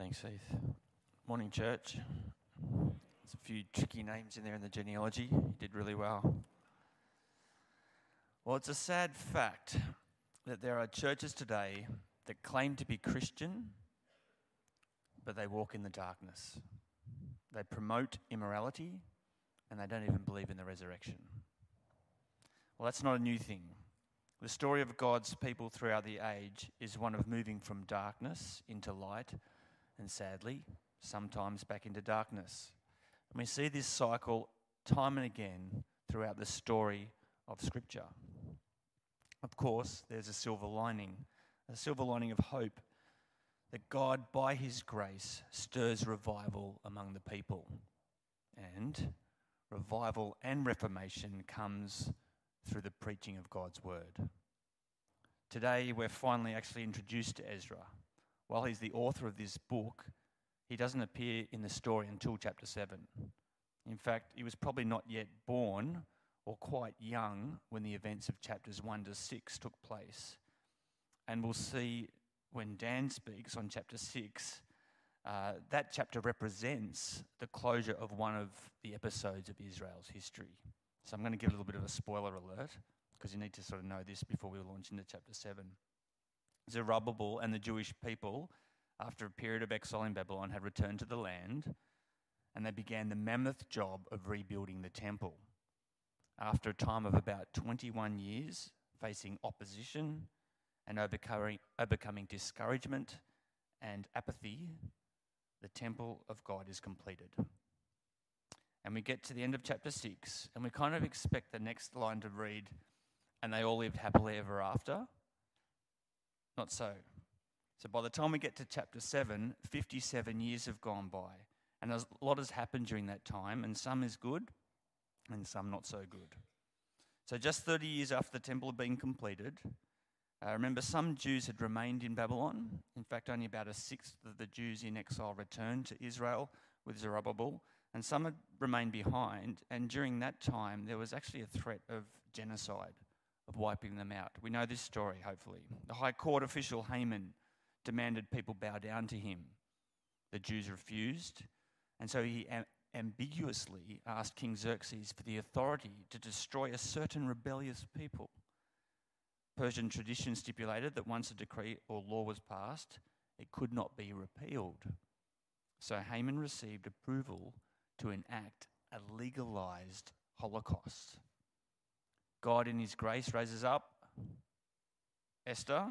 Thanks, Heath. Morning, church. There's a few tricky names in there in the genealogy. You did really well. Well, it's a sad fact that there are churches today that claim to be Christian, but they walk in the darkness. They promote immorality, and they don't even believe in the resurrection. Well, that's not a new thing. The story of God's people throughout the age is one of moving from darkness into light, and sadly, sometimes back into darkness. And we see this cycle time and again throughout the story of Scripture. Of course, there's a silver lining, a silver lining of hope that God, by His grace, stirs revival among the people. And revival and reformation comes through the preaching of God's word. Today, we're finally actually introduced to Ezra. While he's the author of this book, he doesn't appear in the story until chapter 7. In fact, he was probably not yet born or quite young when the events of chapters 1 to 6 took place. And we'll see when Dan speaks on chapter 6, uh, that chapter represents the closure of one of the episodes of Israel's history. So I'm going to give a little bit of a spoiler alert because you need to sort of know this before we launch into chapter 7. Zerubbabel and the Jewish people, after a period of exile in Babylon, had returned to the land and they began the mammoth job of rebuilding the temple. After a time of about 21 years, facing opposition and overcoming, overcoming discouragement and apathy, the temple of God is completed. And we get to the end of chapter 6, and we kind of expect the next line to read, and they all lived happily ever after. Not so. So by the time we get to chapter 7, 57 years have gone by. And a lot has happened during that time, and some is good, and some not so good. So, just 30 years after the temple had been completed, uh, remember some Jews had remained in Babylon. In fact, only about a sixth of the Jews in exile returned to Israel with Zerubbabel, and some had remained behind. And during that time, there was actually a threat of genocide, of wiping them out. We know this story, hopefully. The high court official Haman demanded people bow down to him. The Jews refused, and so he am- ambiguously asked King Xerxes for the authority to destroy a certain rebellious people. Persian tradition stipulated that once a decree or law was passed, it could not be repealed. So Haman received approval to enact a legalized Holocaust. God, in His grace, raises up Esther,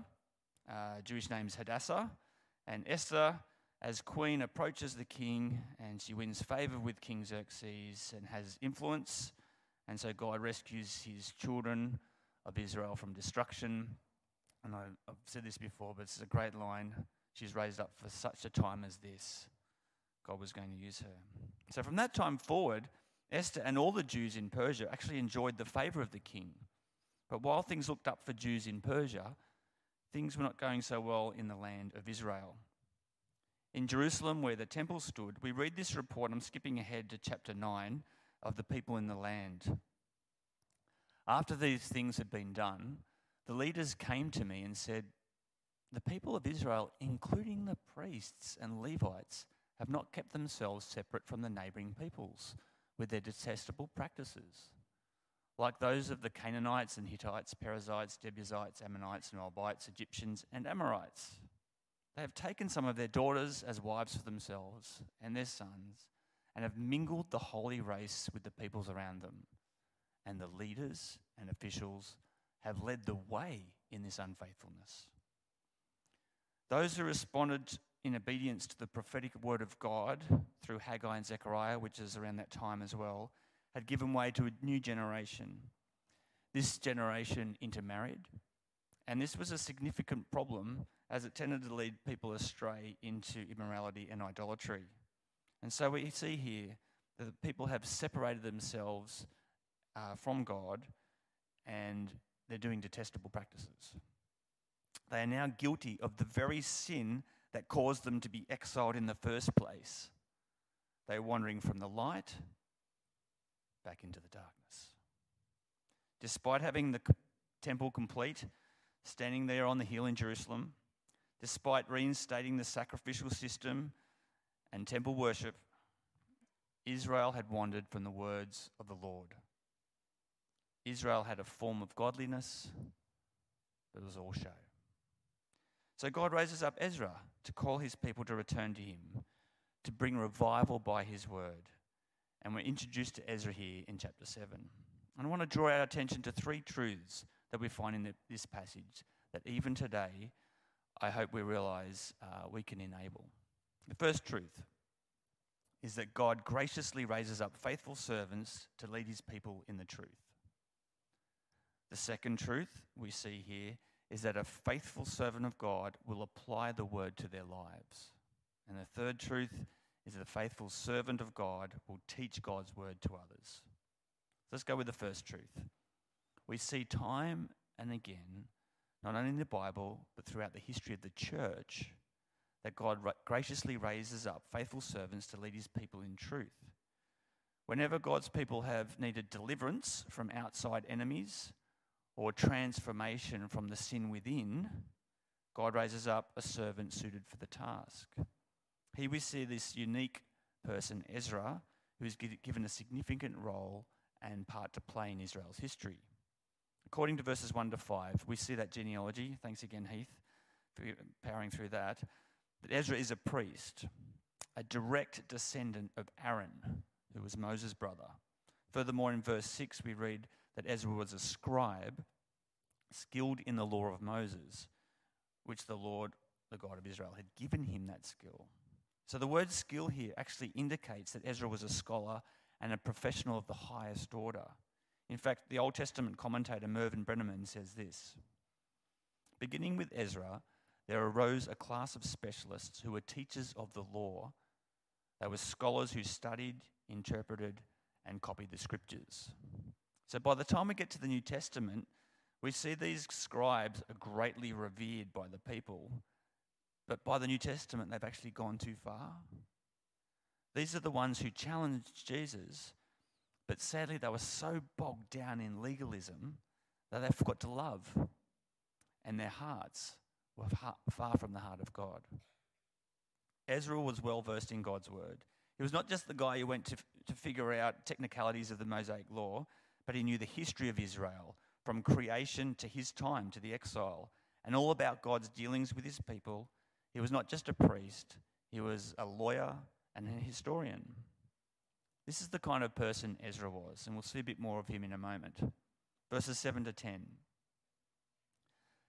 uh, Jewish name is Hadassah, and Esther as queen approaches the king and she wins favor with King Xerxes and has influence. And so God rescues his children of Israel from destruction. And I, have said this before, but it's a great line. She's raised up for such a time as this. God was going to use her. So from that time forward, Esther and all the Jews in Persia actually enjoyed the favor of the king. But while things looked up for Jews in Persia, things were not going so well in the land of Israel. In Jerusalem, where the temple stood, we read this report. I'm skipping ahead to chapter 9 of the people in the land. After these things had been done, the leaders came to me and said, The people of Israel, including the priests and Levites, have not kept themselves separate from the neighboring peoples with their detestable practices, like those of the Canaanites and Hittites, Perizzites, Jebusites, Ammonites, and Moabites, Egyptians, and Amorites. They have taken some of their daughters as wives for themselves and their sons, and have mingled the holy race with the peoples around them. And the leaders and officials have led the way in this unfaithfulness. Those who responded in obedience to the prophetic word of God through Haggai and Zechariah, which is around that time as well, had given way to a new generation. This generation intermarried, and this was a significant problem as it tended to lead people astray into immorality and idolatry. And so we see here that people have separated themselves uh, from God and they're doing detestable practices. They are now guilty of the very sin that caused them to be exiled in the first place. They're wandering from the light back into the darkness. Despite having the temple complete, standing there on the hill in Jerusalem, Despite reinstating the sacrificial system and temple worship, Israel had wandered from the words of the Lord. Israel had a form of godliness, but it was all show. So God raises up Ezra to call his people to return to him, to bring revival by his word. And we're introduced to Ezra here in chapter 7. And I want to draw our attention to three truths that we find in the, this passage that even today, I hope we realize uh, we can enable. The first truth is that God graciously raises up faithful servants to lead his people in the truth. The second truth we see here is that a faithful servant of God will apply the word to their lives. And the third truth is that a faithful servant of God will teach God's word to others. Let's go with the first truth. We see time and again, not only in the Bible, but throughout the history of the church, that God graciously raises up faithful servants to lead his people in truth. Whenever God's people have needed deliverance from outside enemies or transformation from the sin within, God raises up a servant suited for the task. Here we see this unique person, Ezra, who is given a significant role and part to play in Israel's history. According to verses 1 to 5, we see that genealogy. Thanks again, Heath, for powering through that. That Ezra is a priest, a direct descendant of Aaron, who was Moses' brother. Furthermore, in verse 6, we read that Ezra was a scribe, skilled in the law of Moses, which the Lord, the God of Israel, had given him that skill. So the word skill here actually indicates that Ezra was a scholar and a professional of the highest order. In fact, the Old Testament commentator Mervin Breneman says this Beginning with Ezra, there arose a class of specialists who were teachers of the law. They were scholars who studied, interpreted, and copied the scriptures. So by the time we get to the New Testament, we see these scribes are greatly revered by the people. But by the New Testament, they've actually gone too far. These are the ones who challenged Jesus, but sadly, they were so bogged down in legalism that they forgot to love, and their hearts were far from the heart of God. Ezra was well versed in God's word. He was not just the guy who went to, to figure out technicalities of the Mosaic law, but he knew the history of Israel from creation to his time to the exile and all about God's dealings with his people. He was not just a priest, he was a lawyer and a historian. This is the kind of person Ezra was, and we'll see a bit more of him in a moment. Verses 7 to 10.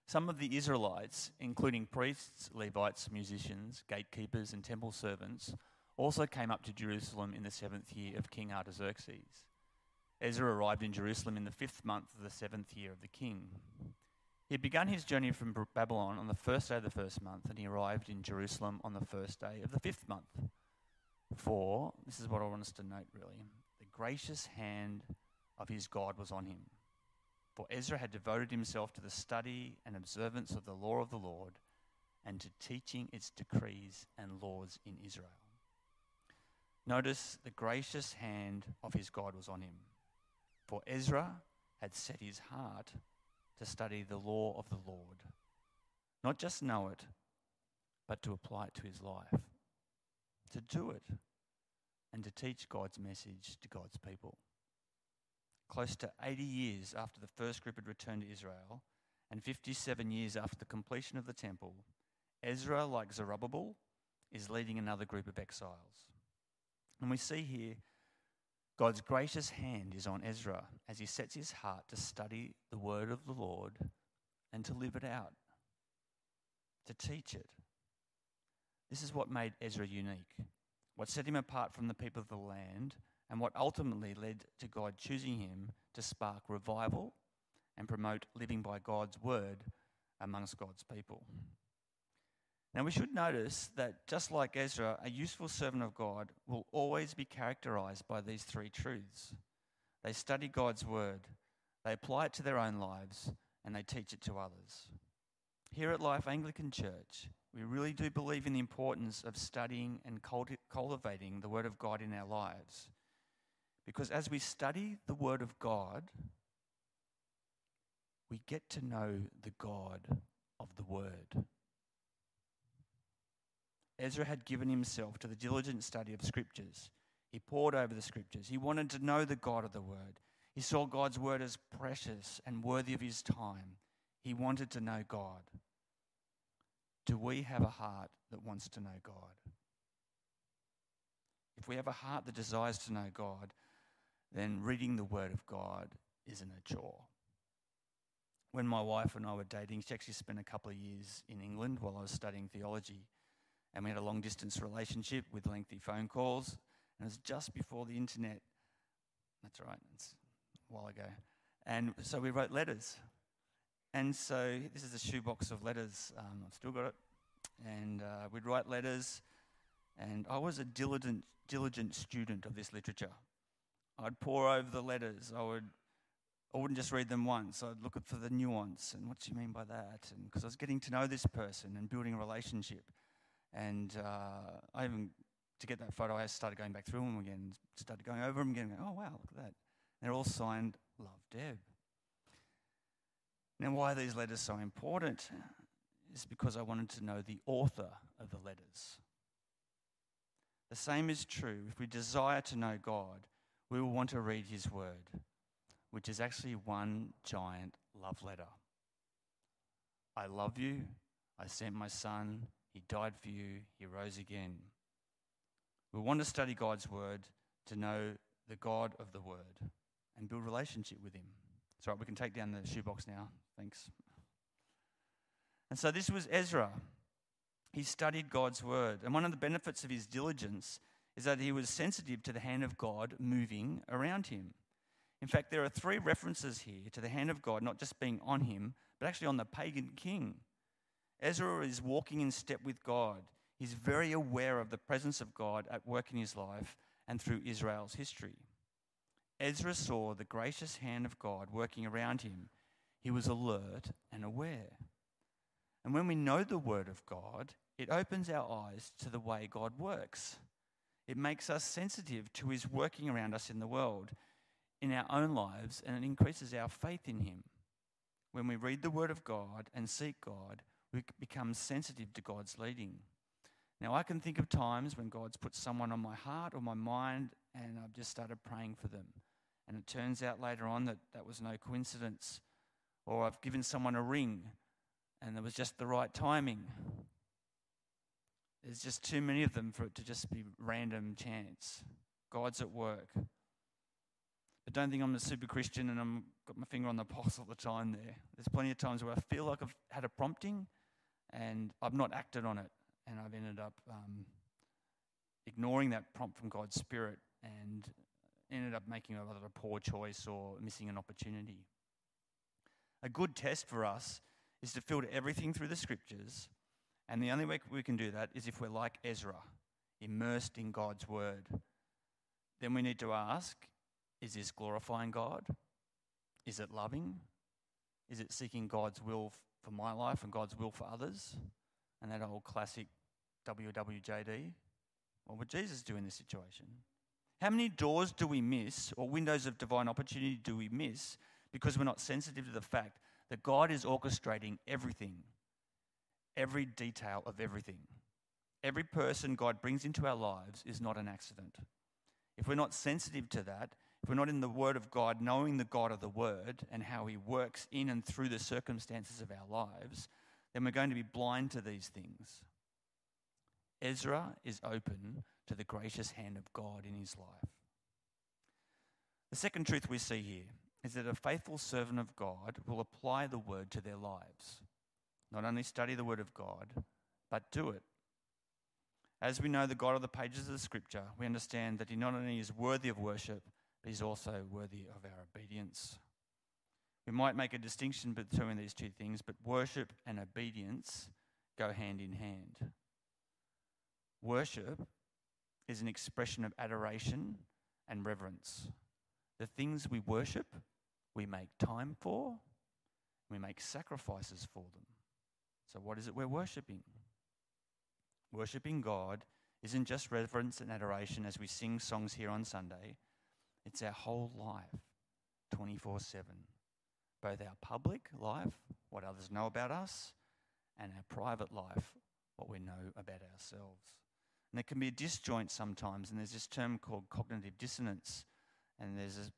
Some of the Israelites, including priests, Levites, musicians, gatekeepers, and temple servants, also came up to Jerusalem in the seventh year of King Artaxerxes. Ezra arrived in Jerusalem in the fifth month of the seventh year of the king. He had begun his journey from Babylon on the first day of the first month, and he arrived in Jerusalem on the first day of the fifth month. For, this is what I want us to note really, the gracious hand of his God was on him for Ezra had devoted himself to the study and observance of the law of the Lord and to teaching its decrees and laws in Israel. Notice the gracious hand of his God was on him. For Ezra had set his heart to study the law of the Lord, not just know it, but to apply it to his life, to do it, and to teach God's message to God's people close to 80 years after the first group had returned to Israel, and 57 years after the completion of the temple, Ezra, like Zerubbabel, is leading another group of exiles. And we see here God's gracious hand is on Ezra as he sets his heart to study the word of the Lord and to live it out, to teach it. This is what made Ezra unique. What set him apart from the people of the land and what ultimately led to God choosing him to spark revival and promote living by God's word amongst God's people. Now, we should notice that just like Ezra, a useful servant of God will always be characterized by these three truths. They study God's word, they apply it to their own lives, and they teach it to others. Here at Life Anglican Church, we really do believe in the importance of studying and cultivating the Word of God in our lives. Because as we study the Word of God, we get to know the God of the Word. Ezra had given himself to the diligent study of scriptures. He pored over the scriptures. He wanted to know the God of the word. He saw God's word as precious and worthy of his time. He wanted to know God. Do we have a heart that wants to know God? If we have a heart that desires to know God, then reading the Word of God isn't a chore. When my wife and I were dating, she actually spent a couple of years in England while I was studying theology. And we had a long distance relationship with lengthy phone calls. And it was just before the internet. That's right, it's a while ago. And so we wrote letters. And so this is a shoebox of letters. Um, I've still got it. And uh, we'd write letters. And I was a diligent, diligent student of this literature. I'd pore over the letters. I would I wouldn't just read them once. I'd look for the nuance and what do you mean by that? And because I was getting to know this person and building a relationship. And uh, I even, to get that photo, I started going back through them again, started going over them again. Going, oh, wow, look at that. They're all signed Love Deb. Now, why are these letters so important? Is because I wanted to know the author of the letters. The same is true if we desire to know God, we will want to read His Word which is actually one giant love letter. I love you. I sent my son. He died for you. He rose again. We want to study God's word to know the God of the word and build relationship with him. Right, we can take down the shoebox now. Thanks. And so this was Ezra. He studied God's word. And one of the benefits of his diligence is that he was sensitive to the hand of God moving around him. In fact, there are three references here to the hand of God not just being on him, but actually on the pagan king. Ezra is walking in step with God. He's very aware of the presence of God at work in his life and through Israel's history. Ezra saw the gracious hand of God working around him. He was alert and aware. And when we know the Word of God, it opens our eyes to the way God works. It makes us sensitive to His working around us in the world in our own lives and it increases our faith in Him. When we read the Word of God and seek God, we become sensitive to God's leading. Now, I can think of times when God's put someone on my heart or my mind and I've just started praying for them. And it turns out later on that that was no coincidence. Or I've given someone a ring and there was just the right timing. There's just too many of them for it to just be random chance. God's at work. But don't think I'm a super Christian and I'm got my finger on the pulse all the time there. There's plenty of times where I feel like I've had a prompting and I've not acted on it and I've ended up um, ignoring that prompt from God's Spirit and ended up making a, a poor choice or missing an opportunity. A good test for us is to filter everything through the scriptures, and the only way we can do that is if we're like Ezra, immersed in God's word. Then we need to ask is this glorifying God? Is it loving? Is it seeking God's will for my life and God's will for others? And that old classic WWJD? What would Jesus do in this situation? How many doors do we miss or windows of divine opportunity do we miss because we're not sensitive to the fact that God is orchestrating everything, every detail of everything? Every person God brings into our lives is not an accident. If we're not sensitive to that, if we're not in the Word of God, knowing the God of the Word and how He works in and through the circumstances of our lives, then we're going to be blind to these things. Ezra is open to the gracious hand of God in his life. The second truth we see here is that a faithful servant of God will apply the word to their lives. Not only study the word of God, but do it. As we know the God of the pages of the scripture, we understand that he not only is worthy of worship, but he's also worthy of our obedience. We might make a distinction between these two things, but worship and obedience go hand in hand. Worship is an expression of adoration and reverence. The things we worship, we make time for, we make sacrifices for them. So, what is it we're worshipping? Worshipping God isn't just reverence and adoration as we sing songs here on Sunday. It's our whole life, 24 7. Both our public life, what others know about us, and our private life, what we know about ourselves. And there can be a disjoint sometimes, and there's this term called cognitive dissonance. And there's this,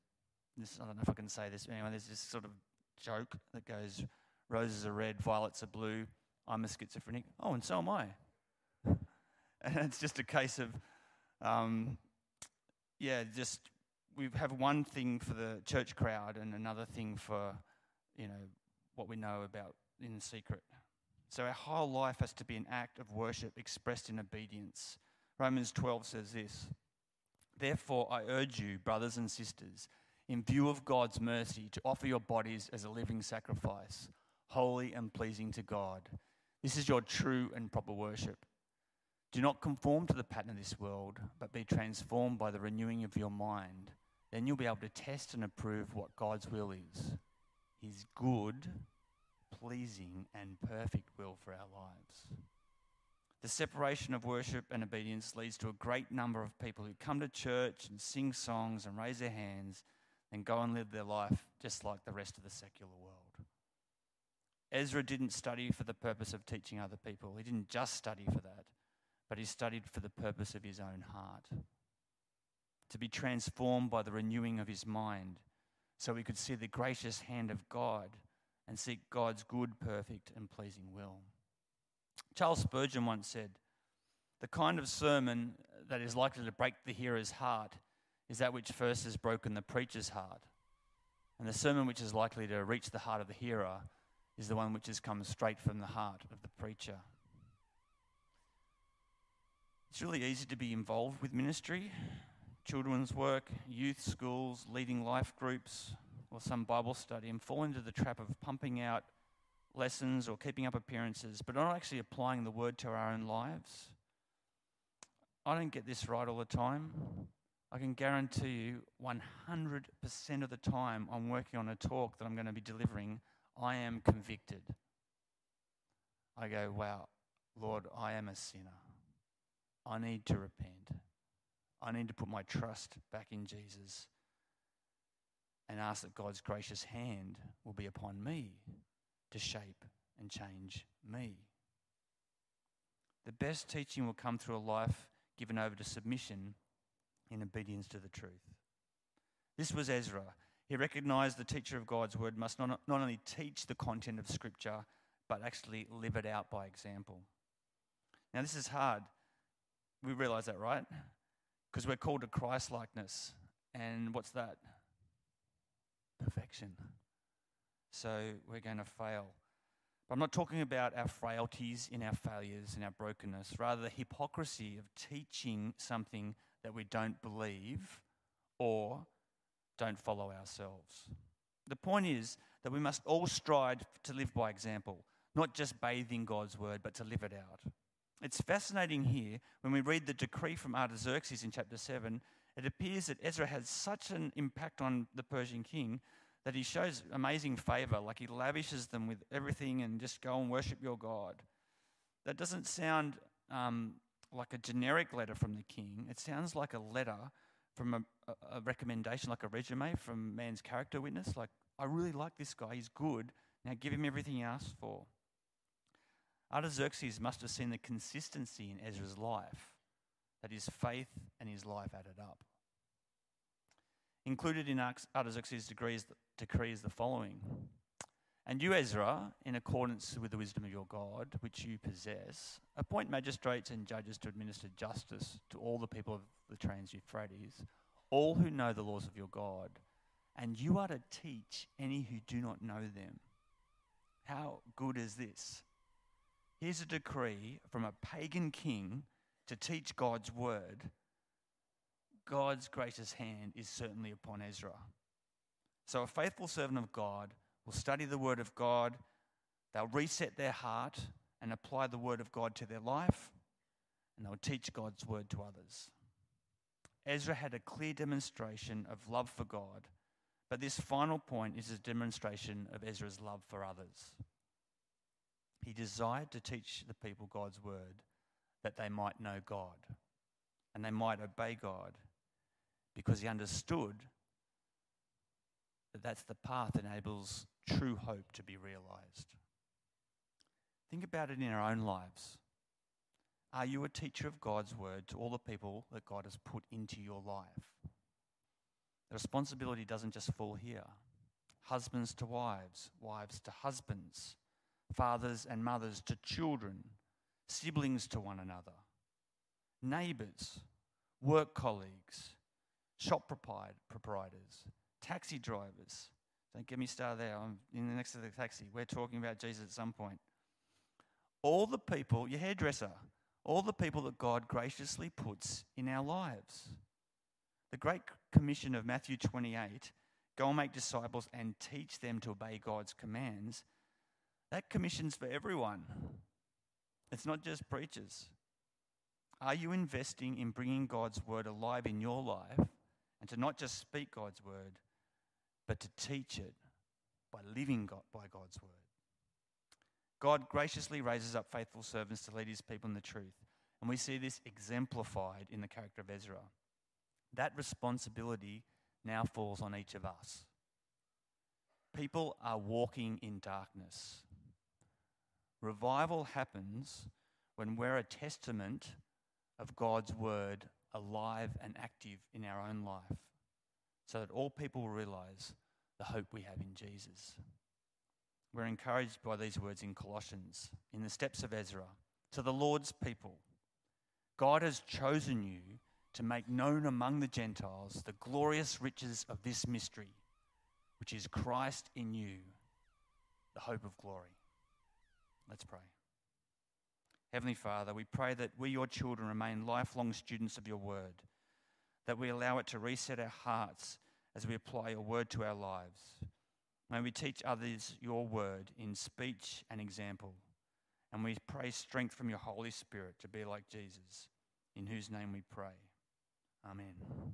this I don't know if I can say this, anyway, there's this sort of joke that goes, roses are red, violets are blue, I'm a schizophrenic. Oh, and so am I. and it's just a case of, um, yeah, just we have one thing for the church crowd and another thing for, you know, what we know about in secret. So our whole life has to be an act of worship expressed in obedience. Romans 12 says this Therefore, I urge you, brothers and sisters, in view of God's mercy, to offer your bodies as a living sacrifice, holy and pleasing to God. This is your true and proper worship. Do not conform to the pattern of this world, but be transformed by the renewing of your mind. Then you'll be able to test and approve what God's will is His good, pleasing, and perfect will for our lives. The separation of worship and obedience leads to a great number of people who come to church and sing songs and raise their hands and go and live their life just like the rest of the secular world. Ezra didn't study for the purpose of teaching other people. He didn't just study for that, but he studied for the purpose of his own heart. To be transformed by the renewing of his mind, so he could see the gracious hand of God and seek God's good, perfect, and pleasing will. Charles Spurgeon once said, The kind of sermon that is likely to break the hearer's heart is that which first has broken the preacher's heart. And the sermon which is likely to reach the heart of the hearer is the one which has come straight from the heart of the preacher. It's really easy to be involved with ministry, children's work, youth schools, leading life groups, or some Bible study and fall into the trap of pumping out lessons or keeping up appearances, but not actually applying the word to our own lives. I don't get this right all the time. I can guarantee you 100% of the time I'm working on a talk that I'm going to be delivering, I am convicted. I go, wow, Lord, I am a sinner. I need to repent. I need to put my trust back in Jesus and ask that God's gracious hand will be upon me to shape and change me. The best teaching will come through a life given over to submission in obedience to the truth. This was Ezra. He recognized the teacher of God's word must not, not only teach the content of Scripture, but actually live it out by example. Now, this is hard. We realize that, right? Because we're called to Christ likeness. And what's that? Perfection. So we're going to fail. But I'm not talking about our frailties in our failures, in our brokenness, rather, the hypocrisy of teaching something that we don't believe or don't follow ourselves. The point is that we must all strive to live by example, not just bathe in God's word, but to live it out. It's fascinating here when we read the decree from Artaxerxes in chapter 7. It appears that Ezra has such an impact on the Persian king that he shows amazing favor, like he lavishes them with everything and just go and worship your God. That doesn't sound um, like a generic letter from the king, it sounds like a letter from a, a, recommendation, like a resume from man's character witness. Like, I really like this guy, he's good. Now give him everything he asked for. Artaxerxes must have seen the consistency in Ezra's life, that his faith and his life added up. Included in Artaxerxes' decrees, decrees the following And you, Ezra, in accordance with the wisdom of your God, which you possess, appoint magistrates and judges to administer justice to all the people of the Trans Euphrates, all who know the laws of your God, and you are to teach any who do not know them. How good is this? Here's a decree from a pagan king to teach God's word God's gracious hand is certainly upon Ezra. So, a faithful servant of God will study the Word of God, they'll reset their heart and apply the Word of God to their life, and they'll teach God's Word to others. Ezra had a clear demonstration of love for God, but this final point is a demonstration of Ezra's love for others. He desired to teach the people God's Word that they might know God and they might obey God because he understood that that's the path that enables true hope to be realized. Think about it in our own lives. Are you a teacher of God's word to all the people that God has put into your life? The responsibility doesn't just fall here. Husbands to wives, wives to husbands, fathers and mothers to children, siblings to one another, neighbours, work colleagues, shop proprietors, taxi drivers. Don't get me started there. I'm in the next to the taxi. We're talking about Jesus at some point. All the people, your hairdresser, all the people that God graciously puts in our lives. The Great Commission of Matthew 28 go and make disciples and teach them to obey God's commands. That commission's for everyone, it's not just preachers. Are you investing in bringing God's word alive in your life and to not just speak God's word, but to teach it by living God, by God's word? God graciously raises up faithful servants to lead his people in the truth. And we see this exemplified in the character of Ezra. That responsibility now falls on each of us. People are walking in darkness. Revival happens when we're a testament of God's word alive and active in our own life so that all people will realize the hope we have in Jesus. We're encouraged by these words in Colossians, in the steps of Ezra, to the Lord's people. God has chosen you to make known among the Gentiles the glorious riches of this mystery, which is Christ in you, the hope of glory. Let's pray. Heavenly Father, we pray that we, your children, remain lifelong students of your word, that we allow it to reset our hearts as we apply your word to our lives. May we teach others your word in speech and example. And we pray strength from your Holy Spirit to be like Jesus, in whose name we pray. Amen.